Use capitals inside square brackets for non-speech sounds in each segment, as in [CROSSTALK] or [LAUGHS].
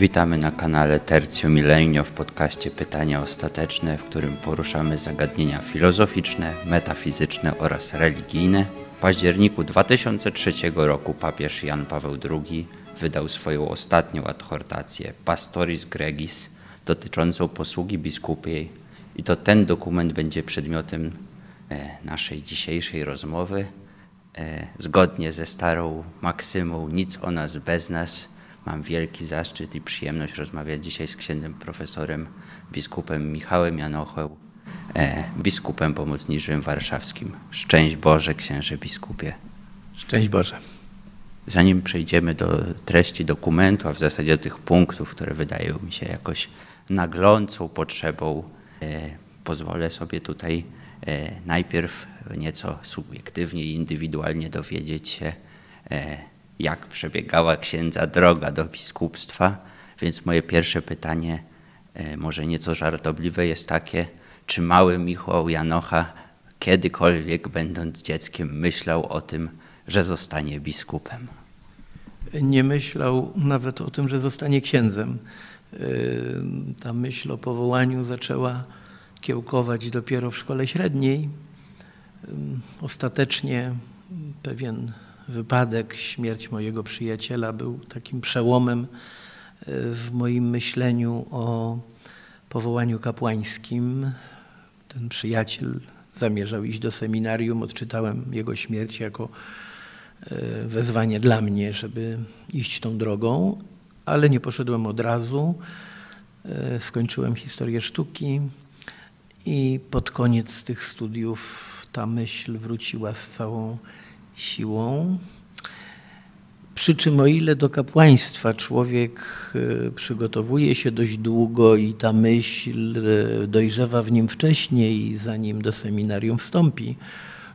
Witamy na kanale Tercio Milenio w podcaście Pytania Ostateczne, w którym poruszamy zagadnienia filozoficzne, metafizyczne oraz religijne. W październiku 2003 roku papież Jan Paweł II wydał swoją ostatnią adhortację Pastoris Gregis dotyczącą posługi biskupiej i to ten dokument będzie przedmiotem e, naszej dzisiejszej rozmowy. E, zgodnie ze starą maksymą nic o nas bez nas Mam wielki zaszczyt i przyjemność rozmawiać dzisiaj z księdzem profesorem, biskupem Michałem Janocheł, e, biskupem pomocniczym warszawskim. Szczęść Boże, księże biskupie. Szczęść Boże. Zanim przejdziemy do treści dokumentu, a w zasadzie do tych punktów, które wydają mi się jakoś naglącą potrzebą, e, pozwolę sobie tutaj e, najpierw nieco subiektywnie i indywidualnie dowiedzieć się, e, jak przebiegała księdza droga do biskupstwa. Więc moje pierwsze pytanie, e, może nieco żartobliwe, jest takie, czy mały Michał Janocha kiedykolwiek, będąc dzieckiem, myślał o tym, że zostanie biskupem? Nie myślał nawet o tym, że zostanie księdzem. E, ta myśl o powołaniu zaczęła kiełkować dopiero w szkole średniej. E, ostatecznie pewien wypadek, śmierć mojego przyjaciela był takim przełomem e, w moim myśleniu o powołaniu kapłańskim. Ten przyjaciel zamierzał iść do seminarium, odczytałem jego śmierć jako e, wezwanie dla mnie, żeby iść tą drogą, ale nie poszedłem od razu. E, skończyłem historię sztuki i pod koniec tych studiów ta myśl wróciła z całą siłą. Przy czym o ile do kapłaństwa człowiek e, przygotowuje się dość długo i ta myśl e, dojrzewa w nim wcześniej, zanim do seminarium wstąpi,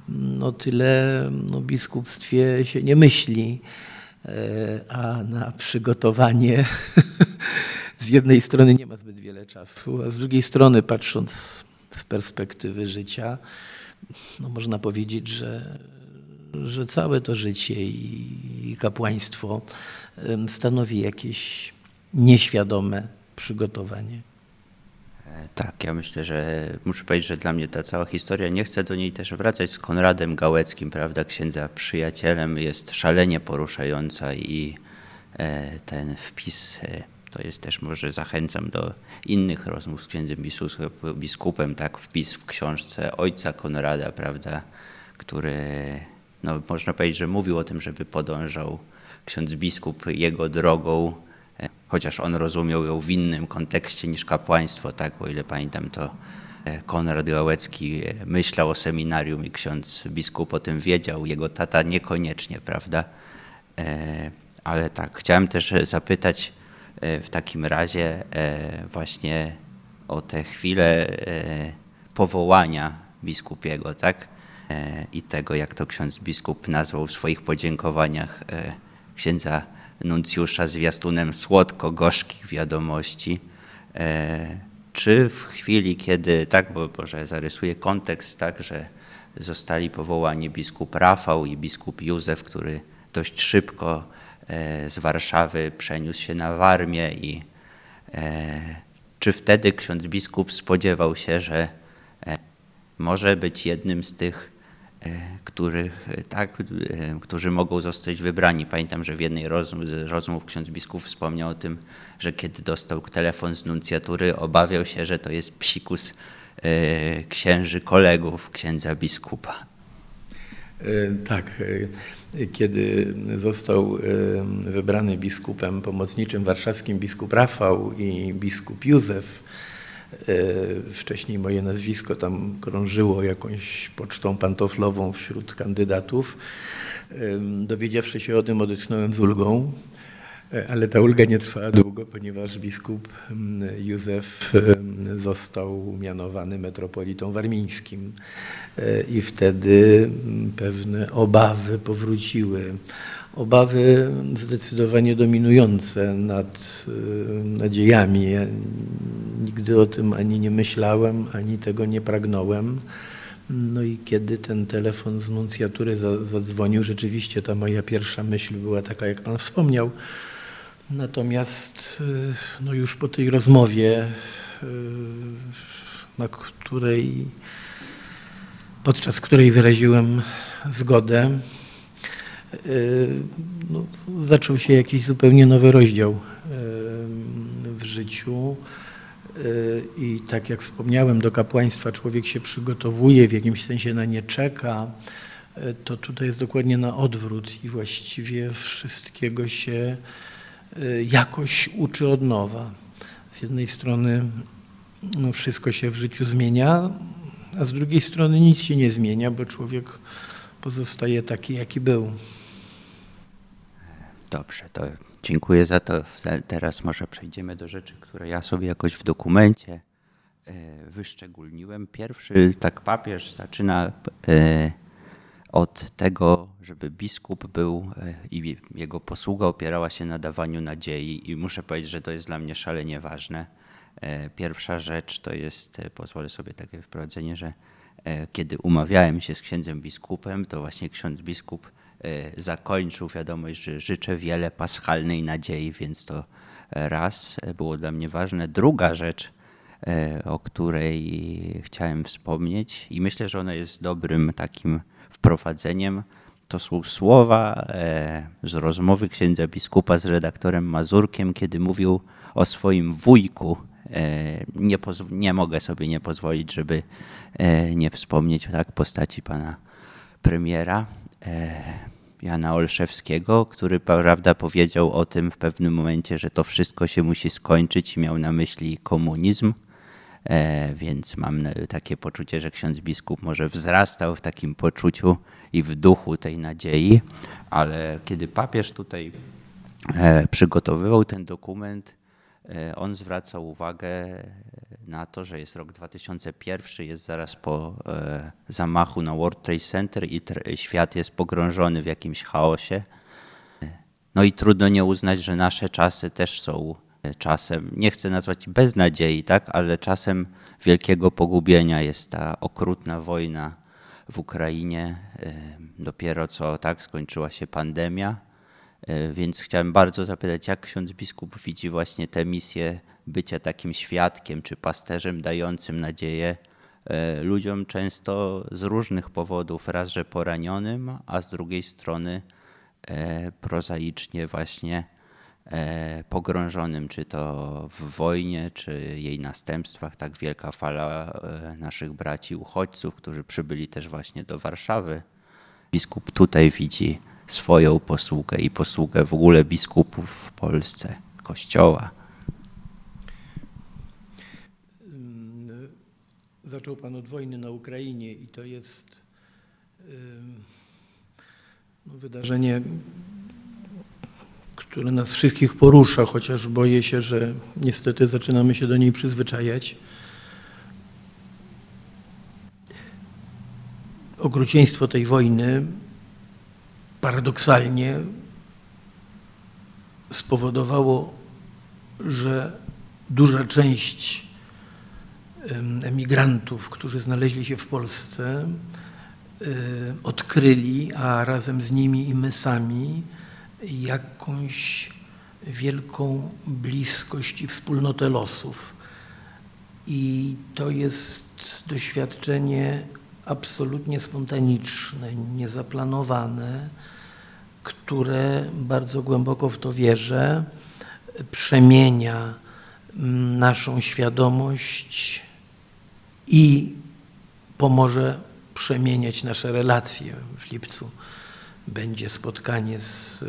no tyle no, biskupstwie się nie myśli, e, a na przygotowanie [LAUGHS] z jednej strony nie ma zbyt wiele czasu, a z drugiej strony patrząc z perspektywy życia, no można powiedzieć, że że całe to życie i kapłaństwo stanowi jakieś nieświadome przygotowanie. E, tak, ja myślę, że muszę powiedzieć, że dla mnie ta cała historia, nie chcę do niej też wracać z Konradem Gałeckim, prawda, księdza przyjacielem, jest szalenie poruszająca i e, ten wpis e, to jest też, może zachęcam do innych rozmów z księdzem biskupem, tak, wpis w książce ojca Konrada, prawda, który no, można powiedzieć, że mówił o tym, żeby podążał ksiądz biskup jego drogą, e, chociaż on rozumiał ją w innym kontekście niż kapłaństwo, tak, o ile pamiętam, to e, Konrad Gałecki e, myślał o seminarium i ksiądz biskup o tym wiedział, jego tata niekoniecznie, prawda? Ale tak, chciałem też zapytać w takim razie właśnie o tę chwilę powołania biskupiego, tak? E, i tego, jak to ksiądz biskup nazwał w swoich podziękowaniach e, księdza nuncjusza zwiastunem słodko-gorzkich wiadomości. E, czy w chwili, kiedy, tak, bo może zarysuję kontekst, tak, że zostali powołani biskup Rafał i biskup Józef, który dość szybko z Warszawy przeniósł się na Warmię i czy wtedy ksiądz biskup spodziewał się, że może być jednym z tych E, których, e, tak, e, którzy mogą zostać wybrani. Pamiętam, że w jednej z rozmów ksiądz biskup wspomniał o tym, że kiedy dostał telefon z nuncjatury, obawiał się, że to jest psikus księży kolegów księdza biskupa. Tak, kiedy został wybrany biskupem pomocniczym warszawskim biskup Rafał i biskup Józef, E, wcześniej moje nazwisko tam krążyło jakąś pocztą pantoflową wśród kandydatów. Dowiedziawszy się o tym, odetchnąłem z ulgą, e, ale ta ulga nie trwała długo, ponieważ biskup Józef został mianowany metropolitą warmińskim e, i wtedy pewne obawy powróciły obawy zdecydowanie dominujące nad y, nadziejami. Ja nigdy o tym ani nie myślałem, ani tego nie pragnąłem. No i kiedy ten telefon z nuncjatury zadzwonił, rzeczywiście ta moja pierwsza myśl była taka, jak Pan wspomniał, Natomiast y, no już po tej rozmowie, y, na której, podczas której wyraziłem zgodę, no, zaczął się jakiś zupełnie nowy rozdział w życiu. I tak jak wspomniałem, do kapłaństwa człowiek się przygotowuje, w jakimś sensie na nie czeka. To tutaj jest dokładnie na odwrót i właściwie wszystkiego się Y, jakoś uczy od nowa. Z jednej strony no, wszystko się w życiu zmienia, a z drugiej strony nic się nie zmienia, bo człowiek pozostaje taki, jaki był. Dobrze, to dziękuję za to. Teraz może przejdziemy do rzeczy, które ja sobie jakoś w dokumencie e, wyszczególniłem. Pierwszy, tak papież zaczyna e, od tego, żeby biskup był e, i jego posługa opierała się na dawaniu nadziei i muszę powiedzieć, że to jest dla mnie szalenie ważne. Pierwsza rzecz to jest, pozwolę sobie takie wprowadzenie, że kiedy umawiałem się z księdzem biskupem, to właśnie ksiądz biskup zakończył wiadomość, że życzę wiele paschalnej nadziei, więc to raz było dla mnie ważne. Druga rzecz, o której chciałem wspomnieć i myślę, że ona jest dobrym takim wprowadzeniem. To są słowa e, z rozmowy księdza biskupa z redaktorem Mazurkiem, kiedy mówił o swoim wujku. E, nie, nie mogę sobie nie pozwolić, żeby e, nie wspomnieć tak postaci pana premiera Jana Olszewskiego, który prawda powiedział o tym w pewnym momencie, że to wszystko się musi skończyć i miał na myśli komunizm. E, więc mam takie poczucie, że ksiądz biskup może wzrastał w takim poczuciu i w duchu tej nadziei, ale kiedy papież tutaj e, przygotowywał ten dokument, e, on zwracał uwagę na to, że jest rok 2001, jest zaraz po zamachu na World Trade Center i świat jest pogrążony w jakimś chaosie. No i trudno nie uznać, że nasze czasy też są czasem, nie chcę nazwać beznadziei, tak, ale czasem wielkiego pogubienia jest ta okrutna wojna w Ukrainie. E, dopiero co tak skończyła się pandemia, e, więc chciałem bardzo zapytać, jak ksiądz biskup widzi właśnie tę misję bycia takim świadkiem czy pasterzem dającym nadzieję e, ludziom często z różnych powodów, raz że poranionym, a z drugiej strony prozaicznie właśnie E, pogrążonym, czy to w wojnie, czy jej następstwach. Tak wielka fala e, naszych braci uchodźców, którzy przybyli też właśnie do Warszawy. Biskup tutaj widzi swoją posługę i posługę w ogóle biskupów w Polsce, Kościoła. Zaczął Pan od wojny na Ukrainie i to jest no, wydarzenie które nas wszystkich porusza, chociaż boję się, że niestety zaczynamy się do niej przyzwyczajać. Okrucieństwo tej wojny paradoksalnie spowodowało, że duża część emigrantów, którzy znaleźli się w Polsce, odkryli, a razem z nimi i my sami, jakąś wielką bliskość i wspólnotę losów. I to jest doświadczenie absolutnie spontaniczne, niezaplanowane, które bardzo głęboko w to wierzę, przemienia naszą świadomość i pomoże przemieniać nasze relacje. W lipcu będzie spotkanie z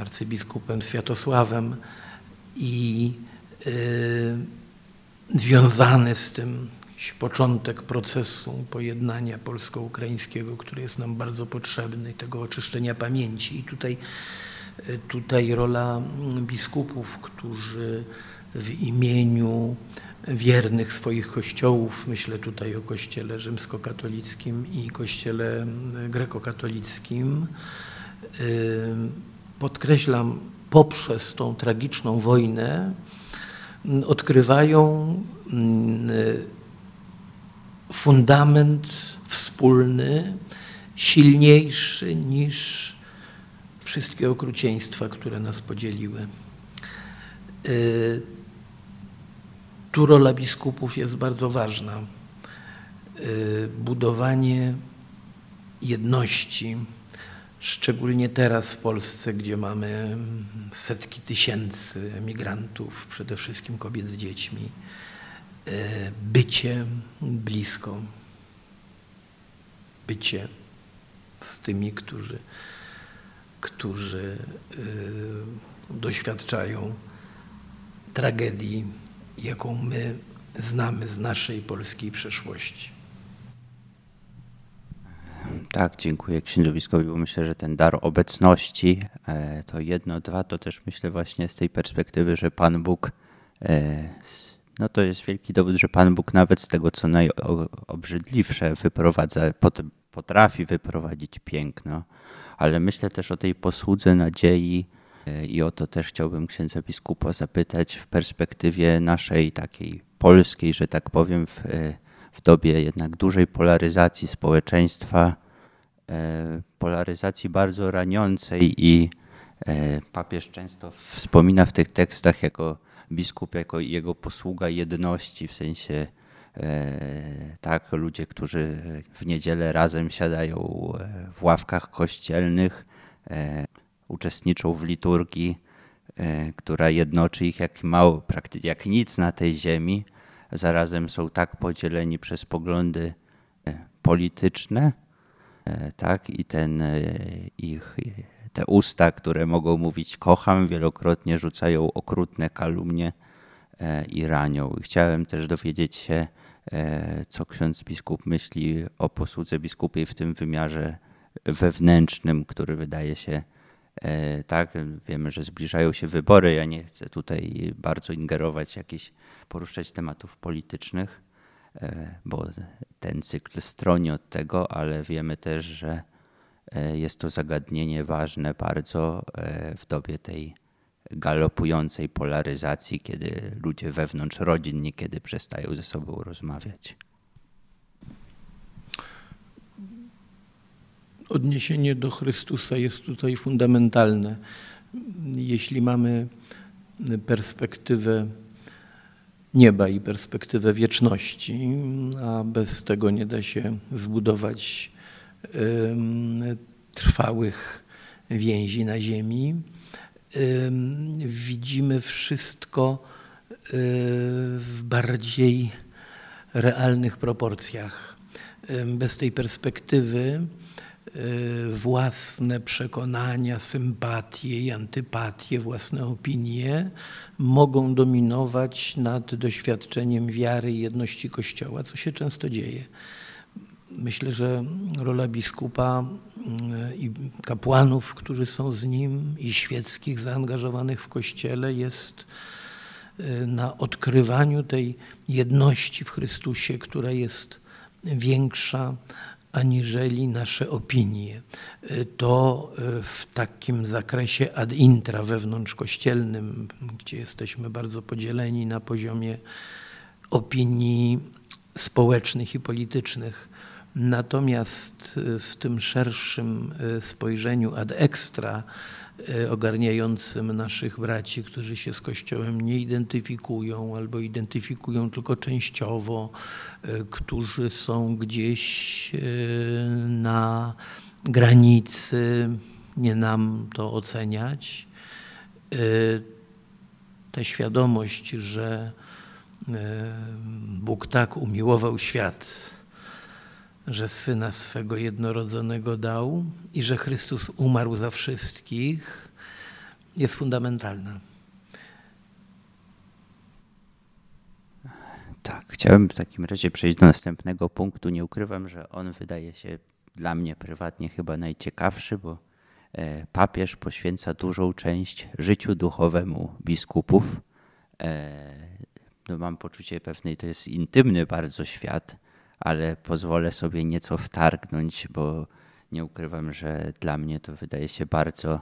arcybiskupem Światosławem i e, związany z tym początek procesu pojednania polsko-ukraińskiego, który jest nam bardzo potrzebny, tego oczyszczenia pamięci. I tutaj, e, tutaj rola biskupów, którzy w imieniu wiernych swoich kościołów, myślę tutaj o kościele rzymskokatolickim i kościele grekokatolickim, podkreślam, poprzez tą tragiczną wojnę odkrywają fundament wspólny, silniejszy niż wszystkie okrucieństwa, które nas podzieliły. Tu rola biskupów jest bardzo ważna. Budowanie jedności, szczególnie teraz w Polsce, gdzie mamy setki tysięcy emigrantów, przede wszystkim kobiet z dziećmi, bycie blisko, bycie z tymi, którzy, którzy doświadczają tragedii, jaką my znamy z naszej polskiej przeszłości. Tak, dziękuję księdzowiskowi, bo myślę, że ten dar obecności e, to jedno, dwa, to też myślę właśnie z tej perspektywy, że Pan Bóg, e, no to jest wielki dowód, że Pan Bóg nawet z tego, co najobrzydliwsze wyprowadza, potrafi wyprowadzić piękno, ale myślę też o tej posłudze nadziei e, i o to też chciałbym księdza biskupa zapytać w perspektywie naszej takiej polskiej, że tak powiem, w, w dobie jednak dużej polaryzacji społeczeństwa, e, polaryzacji bardzo raniącej i e, papież często wspomina w tych tekstach jako biskup, jako jego posługa jedności, w sensie e, tak, ludzie, którzy w niedzielę razem siadają w ławkach kościelnych, uczestniczą w liturgii, która jednoczy ich jak mało, jak nic na tej ziemi, zarazem są tak podzieleni przez poglądy e, polityczne, e, tak, i ten e, ich, te usta, które mogą mówić kocham, wielokrotnie rzucają okrutne kalumnie i ranią. Chciałem też dowiedzieć się, co ksiądz biskup myśli o posłudze biskupiej w tym wymiarze wewnętrznym, który wydaje się E, tak, wiemy, że zbliżają się wybory. Ja nie chcę tutaj bardzo ingerować, jakieś poruszać tematów politycznych, e, bo ten cykl stroni od tego, ale wiemy też, że e, jest to zagadnienie ważne bardzo w dobie tej galopującej polaryzacji, kiedy ludzie wewnątrz rodzin niekiedy przestają ze sobą rozmawiać. odniesienie do Chrystusa jest tutaj fundamentalne. Jeśli mamy perspektywę nieba i perspektywę wieczności, a bez tego nie da się zbudować trwałych więzi na ziemi, widzimy wszystko w bardziej realnych proporcjach. Bez tej perspektywy Y, własne przekonania, sympatie i antypatie, własne opinie mogą dominować nad doświadczeniem wiary i jedności Kościoła, co się często dzieje. Myślę, że rola biskupa y, i kapłanów, którzy są z nim, i świeckich zaangażowanych w Kościele jest y, na odkrywaniu tej jedności w Chrystusie, która jest większa aniżeli nasze opinie. To e, w takim zakresie ad intra wewnątrzkościelnym, gdzie jesteśmy bardzo podzieleni na poziomie opinii społecznych i politycznych. Natomiast e, w tym szerszym e, spojrzeniu ad extra, E, ogarniającym naszych braci, którzy się z Kościołem nie identyfikują albo identyfikują tylko częściowo, którzy są gdzieś na granicy, nie nam to oceniać. Ta świadomość, że Bóg tak umiłował świat, że Syna swego jednorodzonego dał i że Chrystus umarł za wszystkich, jest fundamentalna. Tak, chciałem w takim razie przejść do następnego punktu. Nie ukrywam, że on wydaje się dla mnie prywatnie chyba najciekawszy, bo e, papież poświęca dużą część życiu duchowemu biskupów. E, no mam poczucie pewnej, to jest intymny bardzo świat, ale pozwolę sobie nieco wtargnąć, bo nie ukrywam, że dla mnie to wydaje się bardzo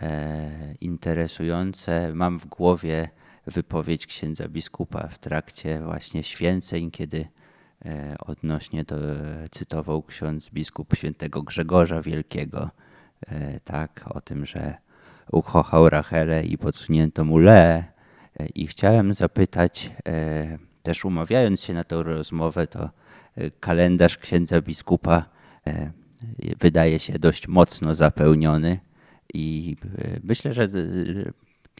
e, interesujące. Mam w głowie wypowiedź księdza biskupa w trakcie właśnie święceń, kiedy e, odnośnie to cytował ksiądz biskup świętego Grzegorza Wielkiego, e, tak, o tym, że ukochał Rachelę i podsunięto mu Le. E, I chciałem zapytać, e, też umawiając się na tę rozmowę, to kalendarz księdza biskupa e, wydaje się dość mocno zapełniony i e, myślę, że e,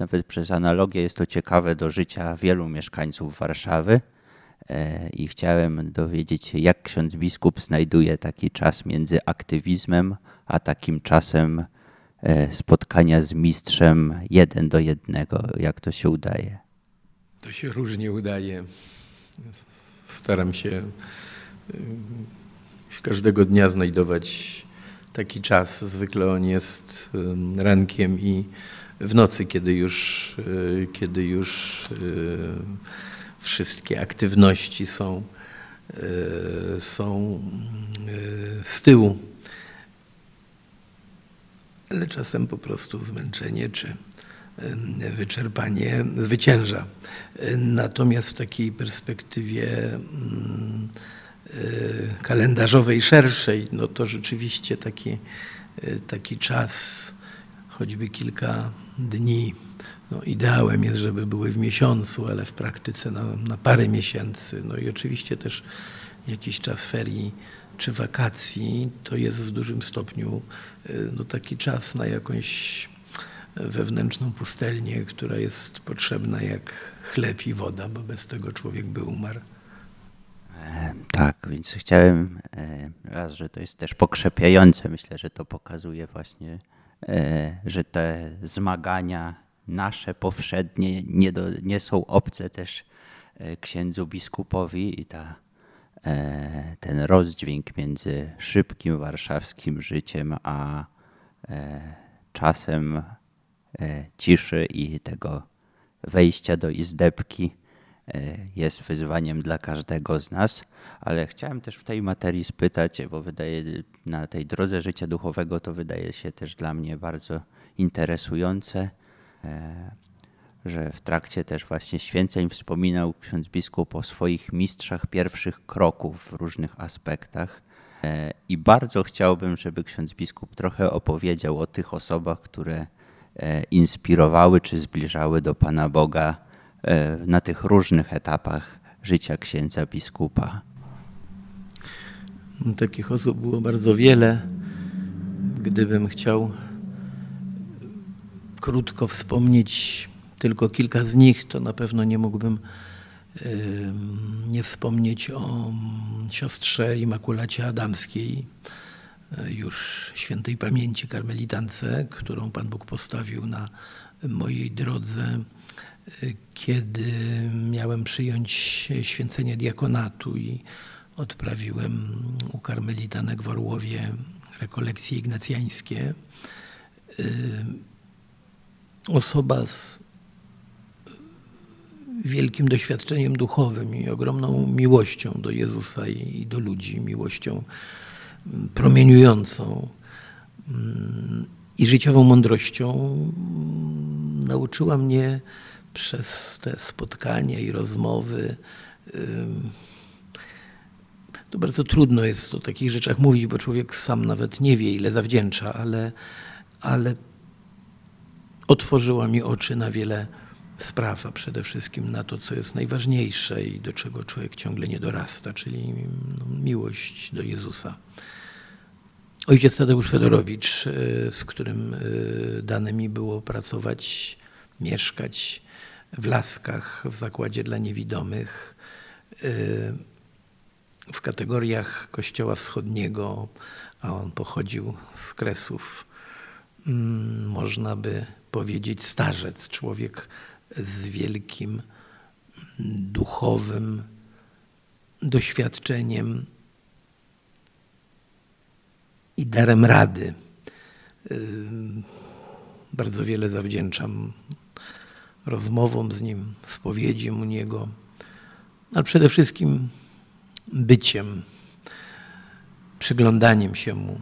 nawet przez analogię jest to ciekawe do życia wielu mieszkańców Warszawy. I chciałem dowiedzieć się, jak ksiądz biskup znajduje taki czas między aktywizmem, a takim czasem spotkania z mistrzem jeden do jednego. Jak to się udaje? To się różnie udaje. Staram się każdego dnia znajdować taki czas. Zwykle on jest y, rankiem i w nocy, kiedy już, y, kiedy już wszystkie aktywności są, są z tyłu. Ale czasem po prostu zmęczenie czy wyczerpanie zwycięża. Natomiast w takiej perspektywie y, kalendarzowej, szerszej, no to rzeczywiście taki, y, taki czas, choćby kilka dni, no ideałem jest, żeby były w miesiącu, ale w praktyce na, na parę miesięcy. No i oczywiście też jakiś czas ferii czy wakacji, to jest w dużym stopniu y, no, taki czas na jakąś wewnętrzną pustelnię, która jest potrzebna jak chleb i woda, bo bez tego człowiek by umarł. E, Tak, więc chciałem e, raz, że to jest też pokrzepiające. Myślę, że to pokazuje właśnie, e, że te zmagania nasze powszednie nie, do, nie są obce też księdzu biskupowi i ta, ten rozdźwięk między szybkim warszawskim życiem a czasem ciszy i tego wejścia do izdebki jest wyzwaniem dla każdego z nas, ale chciałem też w tej materii spytać, bo wydaje na tej drodze życia duchowego to wydaje się też dla mnie bardzo interesujące, e, że w trakcie też właśnie święceń wspominał ksiądz biskup o swoich mistrzach pierwszych kroków w różnych aspektach. E, I bardzo chciałbym, żeby ksiądz biskup trochę opowiedział o tych osobach, które e, inspirowały czy zbliżały do Pana Boga e, na tych różnych etapach życia księdza biskupa. Takich osób było bardzo wiele. Gdybym chciał krótko wspomnieć tylko kilka z nich, to na pewno nie mógłbym nie wspomnieć o siostrze Imakulacie Adamskiej, e, już świętej pamięci karmelitance, którą Pan Bóg postawił na mojej drodze, e, kiedy miałem przyjąć święcenie diakonatu i odprawiłem u karmelitanek w Orłowie rekolekcje ignacjańskie. Y, Osoba z wielkim doświadczeniem duchowym i ogromną miłością do Jezusa i do ludzi, miłością mm, promieniującą mm, i życiową mądrością mm, nauczyła mnie przez te spotkania i rozmowy. To bardzo trudno jest o takich rzeczach mówić, bo człowiek sam nawet nie wie, ile zawdzięcza, ale, ale otworzyła mi oczy na wiele spraw, a przede wszystkim na to, co jest najważniejsze i do czego człowiek ciągle nie dorasta, czyli no, miłość do Jezusa. Ojciec Tadeusz Fedorowicz, y, z którym y, dane mi było pracować, mieszkać w Laskach, w zakładzie dla niewidomych, y, w kategoriach Kościoła Wschodniego, a on pochodził z Kresów, mm, można by powiedzieć starzec, człowiek z wielkim duchowym doświadczeniem i darem rady. Ym, Bardzo wiele zawdzięczam rozmowom z nim, spowiedziom u niego, ale przede wszystkim byciem, przyglądaniem się mu.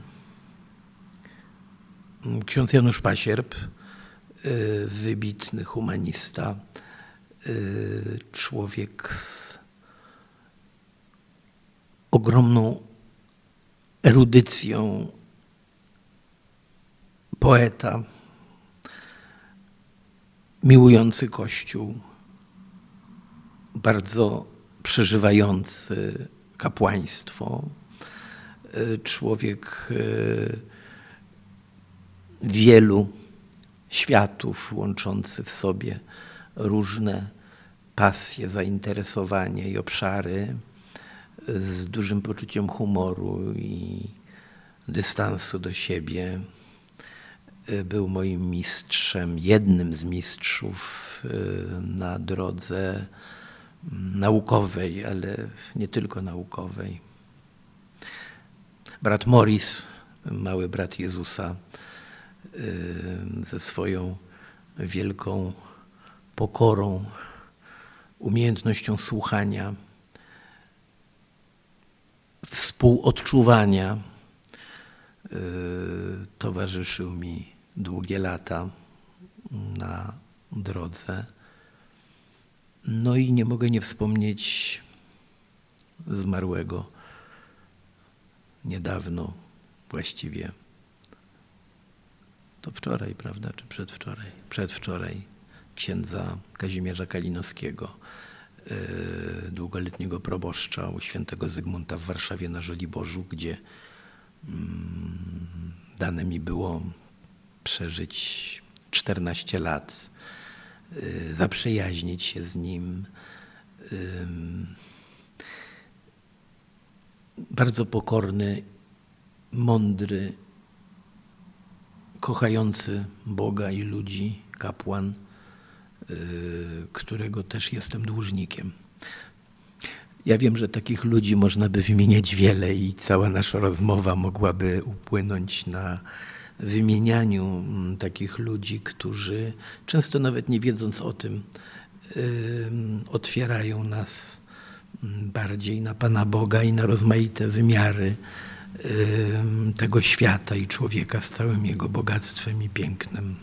Ksiądz Janusz Pasierb, y, wybitny humanista, y, człowiek z ogromną erudycją poeta, miłujący Kościół, bardzo przeżywający kapłaństwo, człowiek wielu światów, łączący w sobie różne pasje, zainteresowania i obszary, z dużym poczuciem humoru i dystansu do siebie. Był moim mistrzem, jednym z mistrzów na drodze naukowej, ale nie tylko naukowej. Brat Morris, mały brat Jezusa, ze swoją wielką pokorą, umiejętnością słuchania, współodczuwania, towarzyszył mi długie lata na drodze. No i nie mogę nie wspomnieć zmarłego niedawno, właściwie to wczoraj, prawda, czy przedwczoraj? Przedwczoraj księdza Kazimierza Kalinowskiego, yy, długoletniego proboszcza u świętego Zygmunta w Warszawie na Żoliborzu, gdzie yy, dane mi było przeżyć 14 lat, yy, zaprzyjaźnić się z nim. Bardzo pokorny, mądry, kochający Boga i ludzi, kapłan, którego też jestem dłużnikiem. Ja wiem, że takich ludzi można by wymieniać wiele i cała nasza rozmowa mogłaby upłynąć na wymienianiu takich ludzi, którzy często nawet nie wiedząc o tym, otwierają nas bardziej na Pana Boga i na rozmaite wymiary tego świata i człowieka z całym jego bogactwem i pięknem.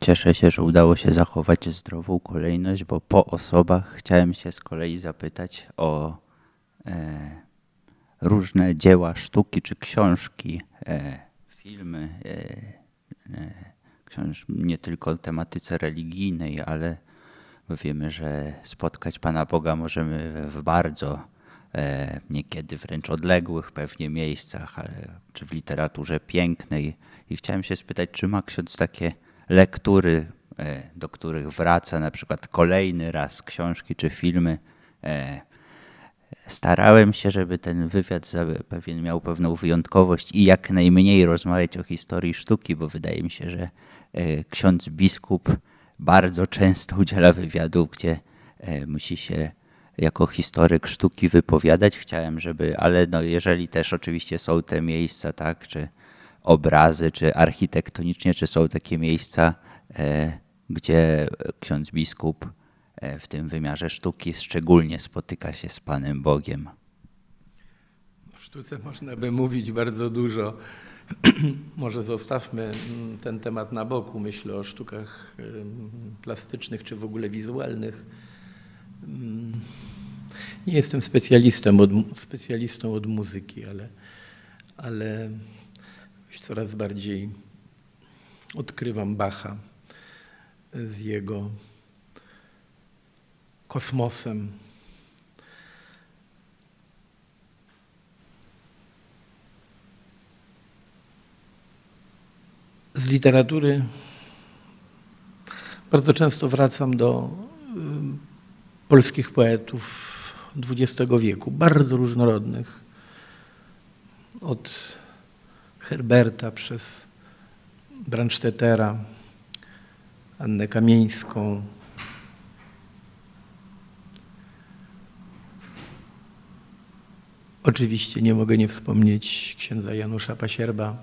Cieszę się, że udało się zachować zdrową kolejność, bo po osobach chciałem się z kolei zapytać o e, różne dzieła sztuki czy książki, e, filmy, e, e nie tylko tematyce religijnej, ale wiemy, że spotkać Pana Boga możemy w bardzo niekiedy wręcz odległych pewnie miejscach, czy w literaturze pięknej. I chciałem się spytać, czy ma ksiądz takie lektury, do których wraca na przykład kolejny raz książki czy filmy. E, starałem się, żeby ten wywiad pewien miał pewną wyjątkowość i jak najmniej rozmawiać o historii sztuki, bo wydaje mi się, że ksiądz biskup bardzo często udziela wywiadów, gdzie musi się jako historyk sztuki wypowiadać. Chciałem, żeby, ale no jeżeli też oczywiście są te miejsca, tak, czy obrazy, czy architektonicznie, czy są takie miejsca, e, gdzie ksiądz biskup e, w tym wymiarze sztuki szczególnie spotyka się z Panem Bogiem. O sztuce można by mówić bardzo dużo. [CLEARS THROAT] Może zostawmy ten temat na boku. Myślę o sztukach plastycznych czy w ogóle wizualnych. Nie jestem specjalistą od, specjalistą od muzyki, ale, ale coraz bardziej odkrywam Bacha z jego kosmosem. Z literatury bardzo często wracam do polskich poetów XX wieku, bardzo różnorodnych. Od Herberta przez Brandstättera, Annę Kamieńską, Oczywiście nie mogę nie wspomnieć księdza Janusza Pasierba.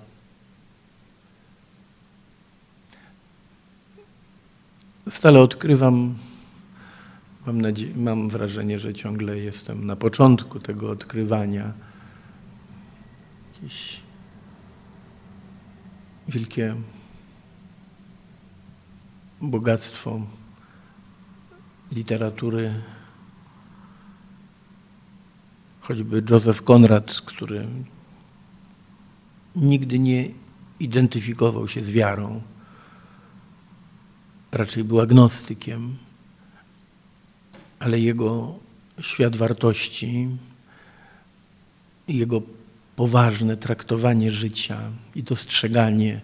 Stale odkrywam Mam, mam wrażenie, że ciągle jestem na początku tego odkrywania. Jakieś wielkie bogactwo literatury. Choćby Józef Konrad, który nigdy nie identyfikował się z wiarą. Raczej był agnostykiem, ale jego świat wartości, jego poważne traktowanie życia i dostrzeganie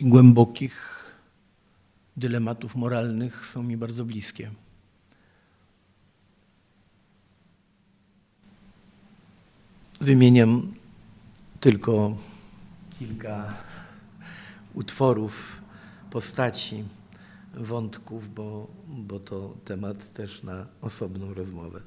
głębokich dylematów moralnych są mi bardzo bliskie. Wymieniam tylko kilka utworów, postaci, wątków, bo, bo to temat też na osobną rozmowę.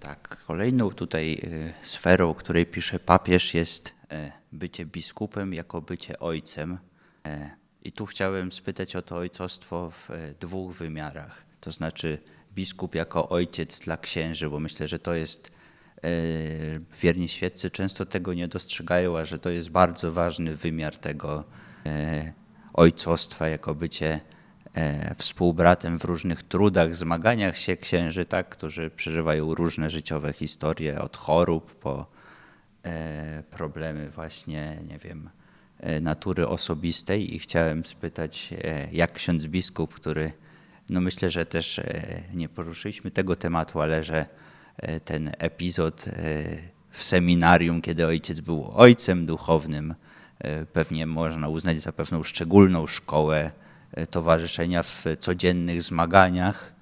Tak, kolejną tutaj y, sferą, której pisze papież, jest e, bycie biskupem jako bycie ojcem. E, I tu chciałem spytać o to ojcostwo w e, dwóch wymiarach. To znaczy biskup jako ojciec dla księży, bo myślę, że to jest wierni świeccy często tego nie dostrzegają, a że to jest bardzo ważny wymiar tego ojcostwa jako bycie E, współbratem w różnych trudach, zmaganiach się księży, tak, którzy przeżywają różne życiowe historie, od chorób po e, problemy właśnie, nie wiem, e, natury osobistej. I chciałem spytać, jak ksiądz biskup, który, no myślę, że też nie poruszyliśmy tego tematu, ale że ten epizod w seminarium, kiedy ojciec był ojcem duchownym, pewnie można uznać za pewną szczególną szkołę E, towarzyszenia w codziennych zmaganiach.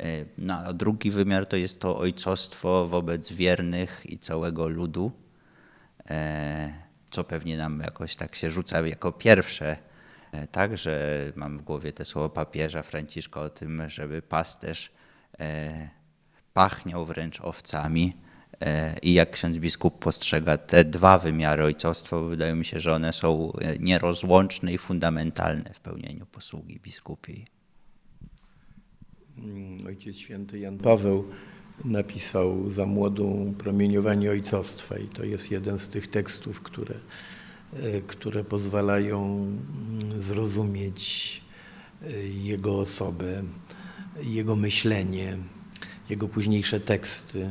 E, no, a drugi wymiar to jest to ojcostwo wobec wiernych i całego ludu, e, co pewnie nam jakoś tak się rzuca jako pierwsze. Tak, że mam w głowie te słowa papieża Franciszka o tym, żeby pasterz pachniał wręcz owcami E, i jak ksiądz biskup postrzega te dwa wymiary ojcostwa, wydaje mi się, że one są e, nierozłączne i fundamentalne w pełnieniu posługi biskupiej. Mm, Ojciec święty Jan Paweł napisał za młodą promieniowanie ojcostwa i to jest jeden z tych tekstów, które, e, które pozwalają mm, zrozumieć jego osobę, jego myślenie, jego późniejsze teksty.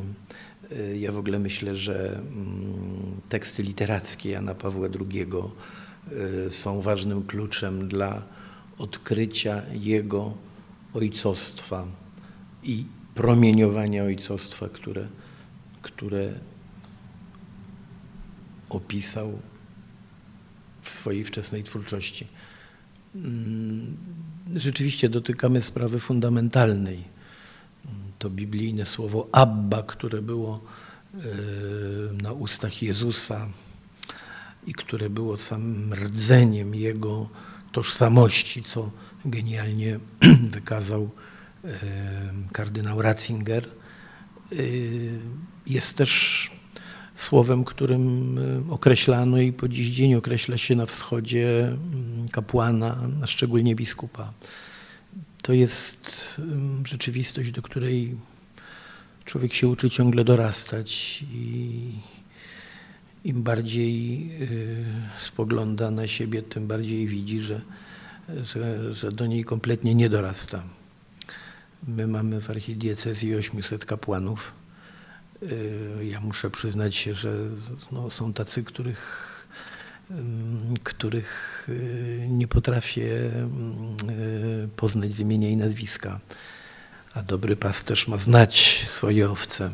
Y, ja w ogóle myślę, że mm, teksty literackie Jana Pawła II y, są ważnym kluczem dla odkrycia jego ojcostwa i promieniowania ojcostwa, które, które opisał w swojej wczesnej twórczości. Mm, rzeczywiście dotykamy sprawy fundamentalnej to biblijne słowo Abba, które było e, na ustach Jezusa i które było samym rdzeniem Jego tożsamości, co genialnie [CLEARS THROAT] wykazał e, kardynał Ratzinger, e, jest też słowem, którym określano i po dziś dzień określa się na wschodzie mm, kapłana, a szczególnie biskupa. To jest rzeczywistość, do której człowiek się uczy ciągle dorastać i im bardziej y, spogląda na siebie, tym bardziej widzi, że, że, że do niej kompletnie nie dorasta. My mamy w archidiecezji 800 kapłanów. Y, ja muszę przyznać się, że no, są tacy, których których y, nie potrafię y, poznać z imienia i nazwiska. A dobry pasterz ma znać swoje owce,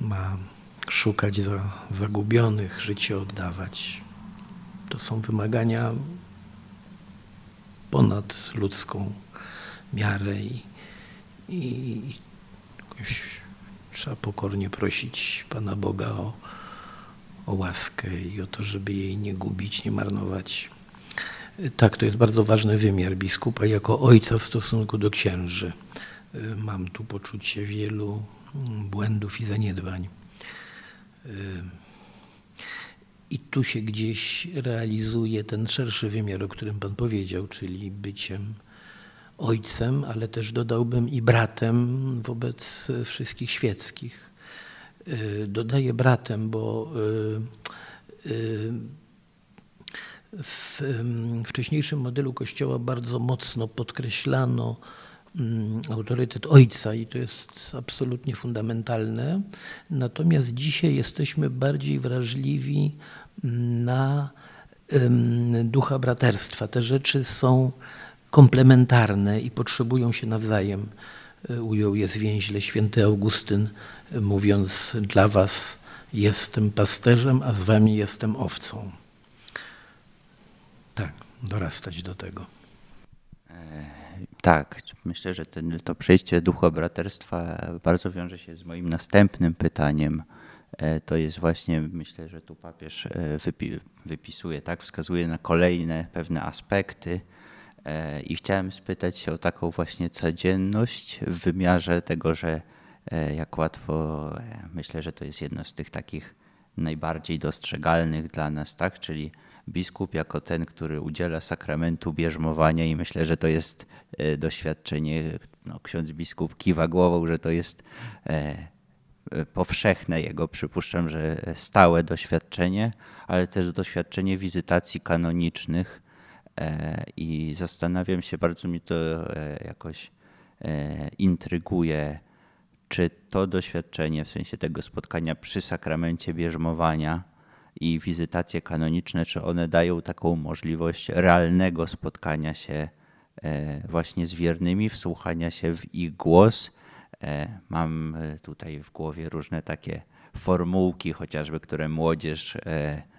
ma szukać za zagubionych, życie oddawać. To są wymagania ponad ludzką miarę i, i jakoś trzeba pokornie prosić Pana Boga o o łaskę i o to, żeby jej nie gubić, nie marnować. Tak, to jest bardzo ważny wymiar biskupa jako ojca w stosunku do księży. Mam tu poczucie wielu błędów i zaniedbań. I tu się gdzieś realizuje ten szerszy wymiar, o którym Pan powiedział, czyli byciem ojcem, ale też dodałbym i bratem wobec wszystkich świeckich Y, dodaję bratem, bo y, y, w wcześniejszym modelu Kościoła bardzo mocno podkreślano mm, autorytet ojca i to jest absolutnie fundamentalne. Natomiast dzisiaj jesteśmy bardziej wrażliwi na ducha braterstwa. Te rzeczy są komplementarne i potrzebują się nawzajem. Ujął je zwięźle święty Augustyn, mówiąc dla was jestem pasterzem, a z wami jestem owcą. Tak, dorastać do tego. E, tak, myślę, że ten, to przejście ducha braterstwa bardzo wiąże się z moim następnym pytaniem. To jest właśnie, myślę, że tu papież wypi wypisuje, tak, wskazuje na kolejne pewne aspekty E, I chciałem spytać się o taką właśnie codzienność w wymiarze tego, że e, jak łatwo, e, myślę, że to jest jedno z tych takich najbardziej dostrzegalnych dla nas, tak? Czyli biskup jako ten, który udziela sakramentu bierzmowania i myślę, że to jest doświadczenie, no, ksiądz biskup kiwa głową, że to jest powszechne jego, przypuszczam, że stałe doświadczenie, ale też doświadczenie wizytacji kanonicznych, E, I zastanawiam się, bardzo mi to e, jakoś e, intryguje, czy to doświadczenie, w sensie tego spotkania przy sakramencie bierzmowania i wizytacje kanoniczne, czy one dają taką możliwość realnego spotkania się właśnie z wiernymi, wsłuchania się w ich głos. Mam tutaj w głowie różne takie formułki, chociażby, które młodzież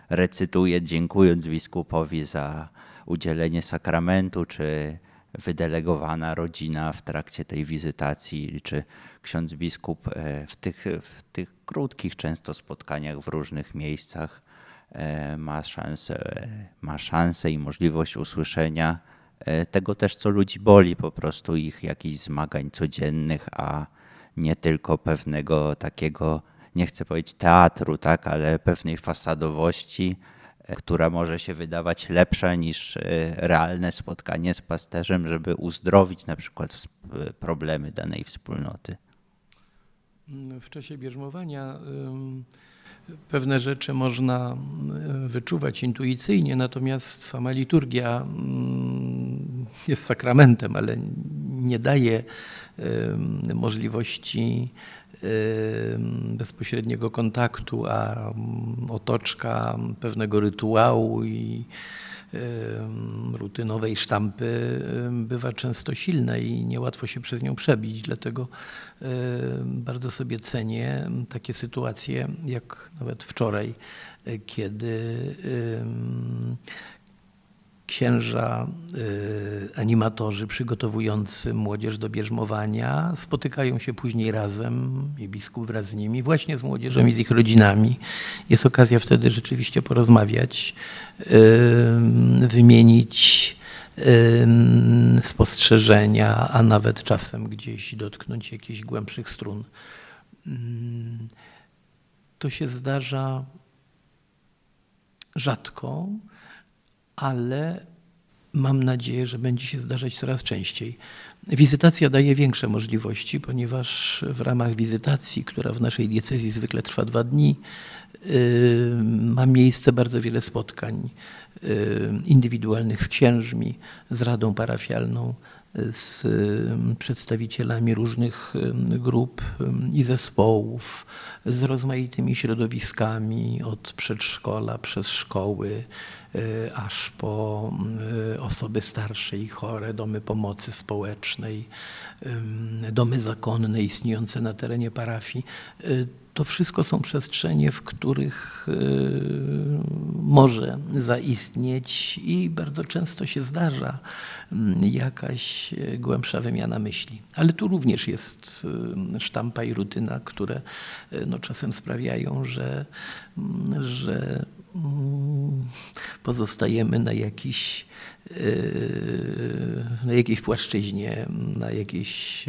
recytuje, dziękując biskupowi za udzielenie sakramentu, czy wydelegowana rodzina w trakcie tej wizytacji, czy ksiądz biskup e, w tych, w tych krótkich często spotkaniach w różnych miejscach e, ma szansę, ma szansę i możliwość usłyszenia e, tego też, co ludzi boli, po prostu ich jakichś zmagań codziennych, a nie tylko pewnego takiego, nie chcę powiedzieć teatru, tak, ale pewnej fasadowości, która może się wydawać lepsza niż e, realne spotkanie z pasterzem, żeby uzdrowić na przykład problemy danej wspólnoty. W czasie bierzmowania pewne rzeczy można wyczuwać intuicyjnie, natomiast sama liturgia jest sakramentem, ale nie daje możliwości bezpośredniego kontaktu, a otoczka pewnego rytuału i rutynowej sztampy bywa często silna i niełatwo się przez nią przebić. Dlatego bardzo sobie cenię takie sytuacje, jak nawet wczoraj, kiedy księża, y, animatorzy przygotowujący młodzież do bierzmowania spotykają się później razem i biskup wraz z nimi, właśnie z młodzieżą i z ich rodzinami. Jest okazja wtedy rzeczywiście porozmawiać, y, wymienić y, spostrzeżenia, a nawet czasem gdzieś dotknąć jakichś głębszych strun. To się zdarza rzadko, ale mam nadzieję, że będzie się zdarzać coraz częściej. Wizytacja daje większe możliwości, ponieważ w ramach wizytacji, która w naszej diecezji zwykle trwa dwa dni, yy, ma miejsce bardzo wiele spotkań yy, indywidualnych z księżmi, z radą parafialną, z przedstawicielami różnych grup i zespołów, z rozmaitymi środowiskami, od przedszkola przez szkoły, Y, aż po osoby starsze i chore, domy pomocy społecznej, domy zakonne istniejące na terenie parafii. Y, to wszystko są przestrzenie, w których może zaistnieć i bardzo często się zdarza jakaś głębsza wymiana myśli. Ale tu również jest sztampa i rutyna, które no, czasem sprawiają, że, że pozostajemy na jakiś na jakiejś płaszczyźnie, na jakiejś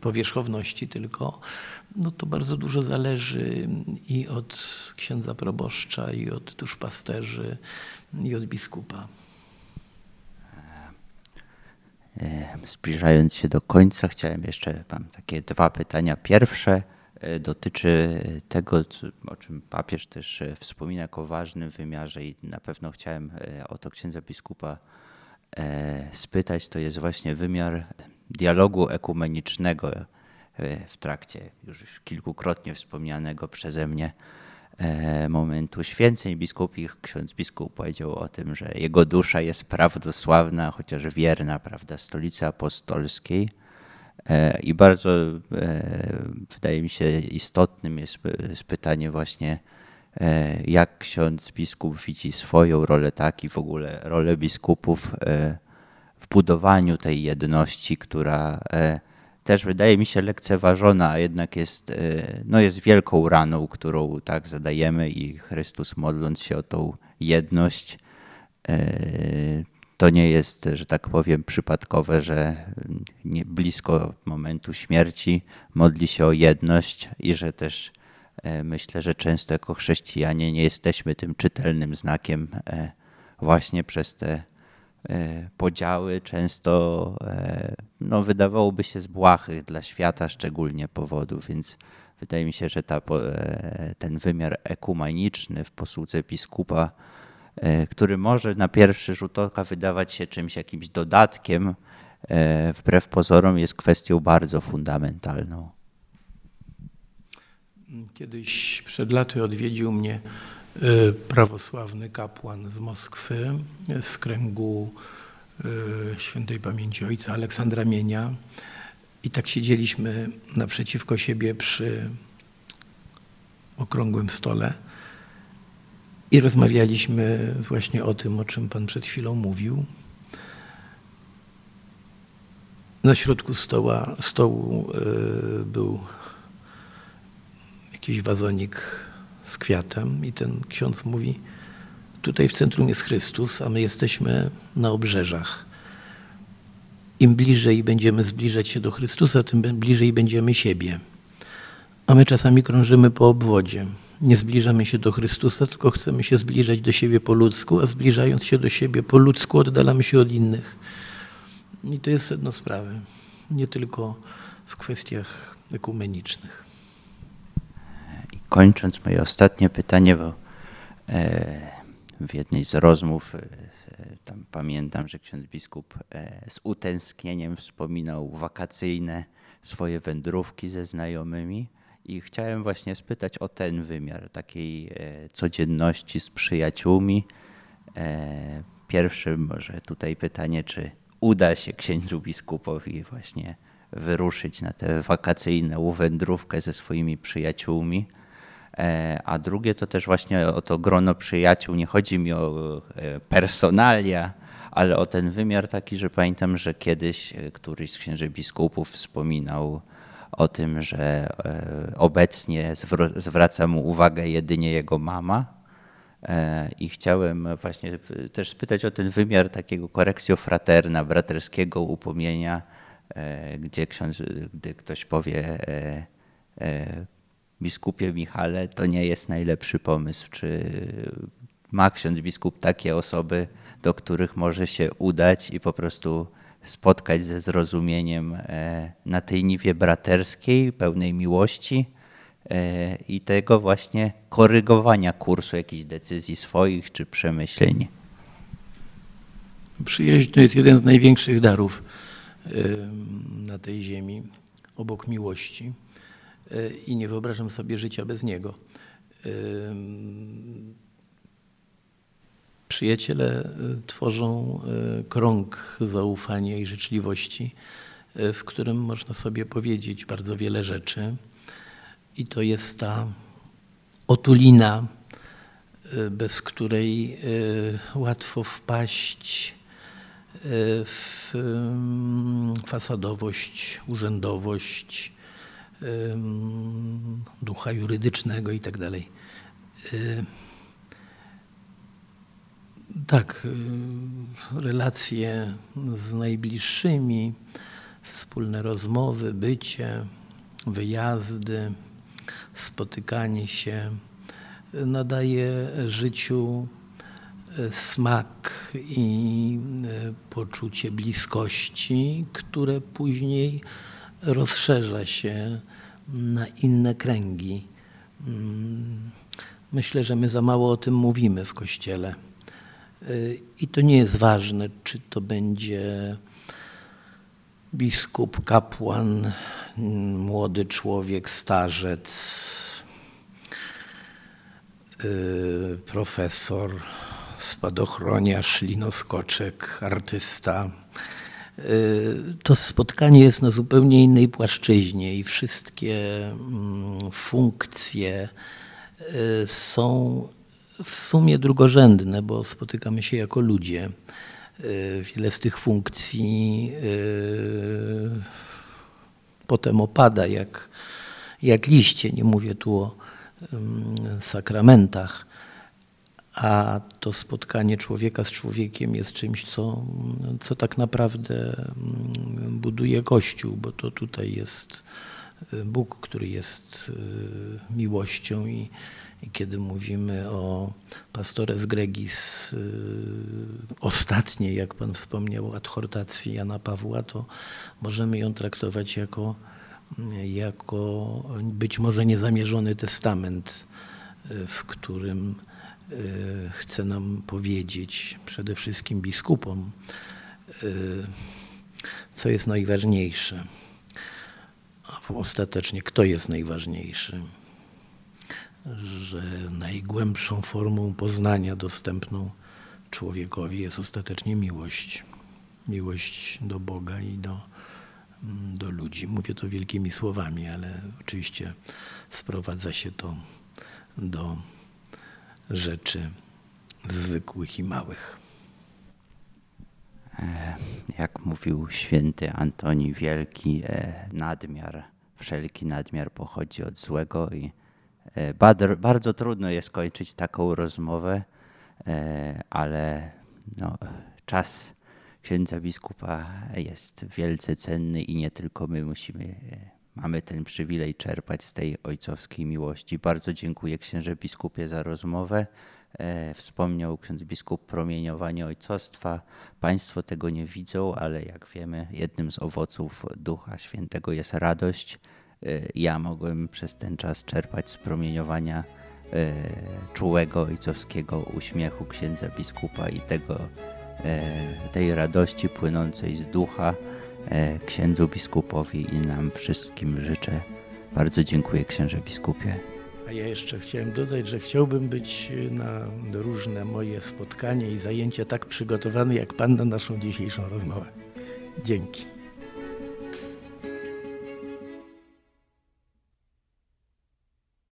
powierzchowności tylko, no to bardzo dużo zależy i od księdza proboszcza, i od duszpasterzy, i od biskupa. E, zbliżając się do końca, chciałem jeszcze Wam takie dwa pytania. Pierwsze, E, dotyczy tego, o czym papież też e, wspomina jako ważnym wymiarze i na pewno chciałem o to księdza biskupa spytać, to jest właśnie wymiar dialogu ekumenicznego w trakcie już kilkukrotnie wspomnianego przeze mnie momentu święceń biskupich. Ksiądz biskup powiedział o tym, że jego dusza jest prawdosławna, chociaż wierna, prawda, stolicy apostolskiej. I bardzo wydaje mi się istotnym jest, jest pytanie właśnie, jak ksiądz biskup widzi swoją rolę, tak i w ogóle rolę biskupów w budowaniu tej jedności, która też wydaje mi się lekceważona, a jednak jest, no jest wielką raną, którą tak zadajemy i Chrystus modląc się o tą jedność, to nie jest, że tak powiem, przypadkowe, że blisko momentu śmierci modli się o jedność i że też myślę, że często jako chrześcijanie nie jesteśmy tym czytelnym znakiem właśnie przez te podziały, często no, wydawałoby się z błahych dla świata szczególnie powodów, więc wydaje mi się, że ta, ten wymiar ekumeniczny w posłudze biskupa, który może na pierwszy rzut oka wydawać się czymś jakimś dodatkiem, wbrew pozorom jest kwestią bardzo fundamentalną. Kiedyś przed laty odwiedził mnie prawosławny kapłan z Moskwy, z kręgu świętej pamięci ojca Aleksandra Mienia. I tak siedzieliśmy naprzeciwko siebie przy okrągłym stole i rozmawialiśmy właśnie o tym, o czym Pan przed chwilą mówił. Na środku stoła, stołu był jakiś wazonik z kwiatem i ten ksiądz mówi, tutaj w centrum jest Chrystus, a my jesteśmy na obrzeżach. Im bliżej będziemy zbliżać się do Chrystusa, tym bliżej będziemy siebie. A my czasami krążymy po obwodzie. Nie zbliżamy się do Chrystusa, tylko chcemy się zbliżać do siebie po ludzku, a zbliżając się do siebie po ludzku, oddalamy się od innych. I to jest sedno sprawy. Nie tylko w kwestiach ekumenicznych. Kończąc moje ostatnie pytanie, bo w jednej z rozmów tam pamiętam, że ksiądz biskup z utęsknieniem wspominał wakacyjne swoje wędrówki ze znajomymi i chciałem właśnie spytać o ten wymiar takiej codzienności z przyjaciółmi. Pierwsze może tutaj pytanie, czy uda się księdzu biskupowi właśnie wyruszyć na tę wakacyjną wędrówkę ze swoimi przyjaciółmi. A drugie to też właśnie o to grono przyjaciół. Nie chodzi mi o personalia, ale o ten wymiar taki, że pamiętam, że kiedyś któryś z księży biskupów wspominał o tym, że obecnie zwraca mu uwagę jedynie jego mama. I chciałem właśnie też spytać o ten wymiar takiego korekcjo fraterna, braterskiego upomnienia, gdzie ksiądz, gdy ktoś powie biskupie Michale, to nie jest najlepszy pomysł. Czy ma ksiądz biskup takie osoby, do których może się udać i po prostu spotkać ze zrozumieniem na tej niwie braterskiej, pełnej miłości i tego właśnie korygowania kursu jakichś decyzji swoich czy przemyśleń? Przyjaźń to jest jeden z największych darów na tej ziemi, obok miłości i nie wyobrażam sobie życia bez niego. Przyjaciele tworzą krąg zaufania i życzliwości, w którym można sobie powiedzieć bardzo wiele rzeczy. I to jest ta otulina, bez której łatwo wpaść w fasadowość, urzędowość, ducha jurydycznego i tak. Tak, relacje z najbliższymi, wspólne rozmowy, bycie, wyjazdy, spotykanie się nadaje życiu smak i poczucie bliskości, które później rozszerza się na inne kręgi. Myślę, że my za mało o tym mówimy w Kościele. I to nie jest ważne, czy to będzie biskup, kapłan, młody człowiek, starzec, y, profesor, spadochroniarz, linoskoczek, artysta. Y, To spotkanie jest na zupełnie innej płaszczyźnie i wszystkie mm, funkcje y, są w sumie drugorzędne, bo spotykamy się jako ludzie. Y, Wiele z tych funkcji potem opada jak, jak liście. Nie mówię tu o ym, sakramentach, a to spotkanie człowieka z człowiekiem jest czymś, co, co tak naprawdę mm, buduje Kościół, bo to tutaj jest y, Bóg, który jest y, miłością i, i kiedy mówimy o pastores gregis y, ostatniej, jak Pan wspomniał, adhortacji Jana Pawła, to możemy ją traktować jako, jako być może niezamierzony testament, w którym chce nam powiedzieć, przede wszystkim biskupom, y, co jest najważniejsze. A ostatecznie kto jest najważniejszy? Że najgłębszą formą poznania dostępną człowiekowi jest ostatecznie miłość. Miłość do Boga i do, mm, do ludzi. Mówię to wielkimi słowami, ale oczywiście sprowadza się to do rzeczy zwykłych i małych. Jak mówił święty Antoni Wielki, e, nadmiar, wszelki nadmiar pochodzi od złego i e, bardzo trudno jest kończyć taką rozmowę, e, ale no, czas księdza biskupa jest wielce cenny i nie tylko my musimy, e, mamy ten przywilej czerpać z tej ojcowskiej miłości. Bardzo dziękuję księże biskupie za rozmowę. E, Wspomniał ksiądz biskup promieniowanie ojcostwa. Państwo tego nie widzą, ale jak wiemy, jednym z owoców Ducha Świętego jest radość. E, Ja mogłem przez ten czas czerpać z promieniowania e, czułego ojcowskiego uśmiechu księdza biskupa i tego, tej radości płynącej z ducha księdzu biskupowi i nam wszystkim życzę. Bardzo dziękuję księże biskupie. A ja jeszcze chciałem dodać, że chciałbym być na różne moje spotkania i zajęcia tak przygotowany jak Pan na naszą dzisiejszą rozmowę. Dzięki.